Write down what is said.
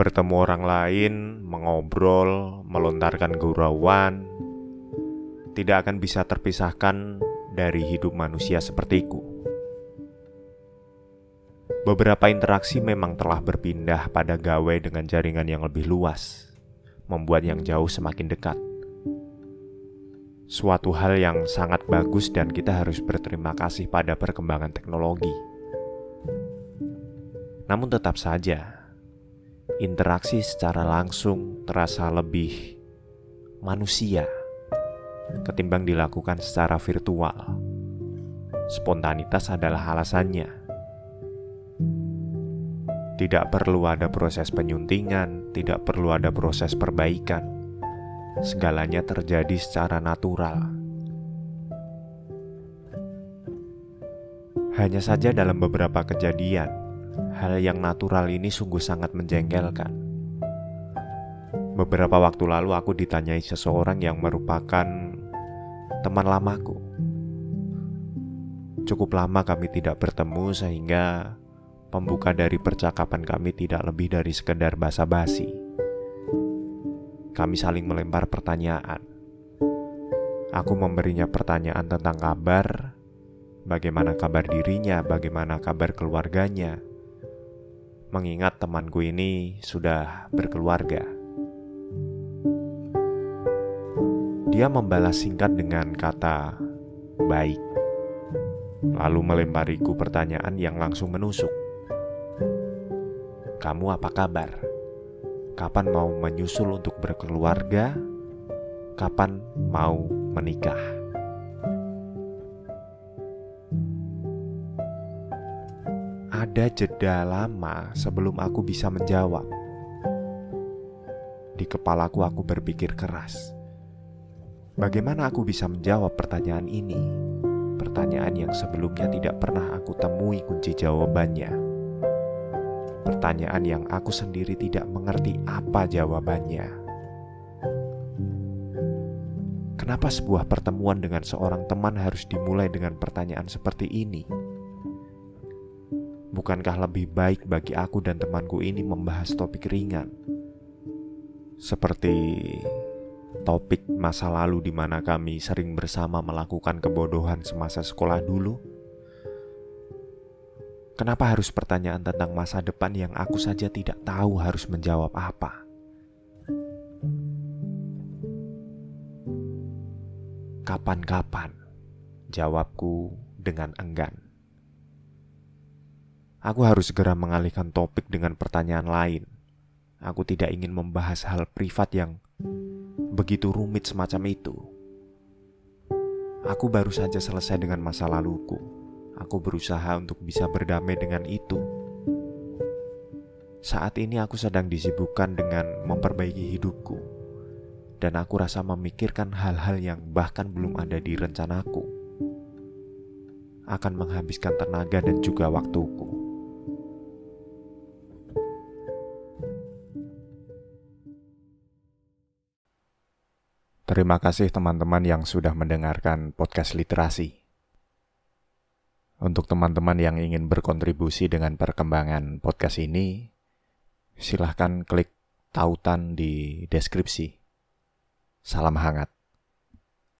bertemu orang lain, mengobrol, melontarkan gurauan, tidak akan bisa terpisahkan dari hidup manusia sepertiku. Beberapa interaksi memang telah berpindah pada gawe dengan jaringan yang lebih luas, membuat yang jauh semakin dekat. Suatu hal yang sangat bagus, dan kita harus berterima kasih pada perkembangan teknologi. Namun, tetap saja interaksi secara langsung terasa lebih manusia ketimbang dilakukan secara virtual. Spontanitas adalah alasannya. Tidak perlu ada proses penyuntingan, tidak perlu ada proses perbaikan. Segalanya terjadi secara natural. Hanya saja dalam beberapa kejadian, hal yang natural ini sungguh sangat menjengkelkan. Beberapa waktu lalu aku ditanyai seseorang yang merupakan teman lamaku. Cukup lama kami tidak bertemu sehingga pembuka dari percakapan kami tidak lebih dari sekedar basa-basi. Kami saling melempar pertanyaan. Aku memberinya pertanyaan tentang kabar, bagaimana kabar dirinya, bagaimana kabar keluarganya. Mengingat temanku ini sudah berkeluarga. Dia membalas singkat dengan kata "baik", lalu melempariku pertanyaan yang langsung menusuk. "Kamu apa kabar? Kapan mau menyusul untuk berkeluarga? Kapan mau menikah?" Ada jeda lama sebelum aku bisa menjawab. Di kepalaku, aku berpikir keras Bagaimana aku bisa menjawab pertanyaan ini? Pertanyaan yang sebelumnya tidak pernah aku temui kunci jawabannya. Pertanyaan yang aku sendiri tidak mengerti apa jawabannya. Kenapa sebuah pertemuan dengan seorang teman harus dimulai dengan pertanyaan seperti ini? Bukankah lebih baik bagi aku dan temanku ini membahas topik ringan, seperti topik masa lalu di mana kami sering bersama melakukan kebodohan semasa sekolah dulu? Kenapa harus pertanyaan tentang masa depan yang aku saja tidak tahu harus menjawab apa? Kapan-kapan, jawabku dengan enggan. Aku harus segera mengalihkan topik dengan pertanyaan lain. Aku tidak ingin membahas hal privat yang begitu rumit semacam itu. Aku baru saja selesai dengan masa laluku. Aku berusaha untuk bisa berdamai dengan itu. Saat ini aku sedang disibukkan dengan memperbaiki hidupku, dan aku rasa memikirkan hal-hal yang bahkan belum ada di rencanaku akan menghabiskan tenaga dan juga waktuku. Terima kasih teman-teman yang sudah mendengarkan podcast literasi. Untuk teman-teman yang ingin berkontribusi dengan perkembangan podcast ini, silahkan klik tautan di deskripsi. Salam hangat.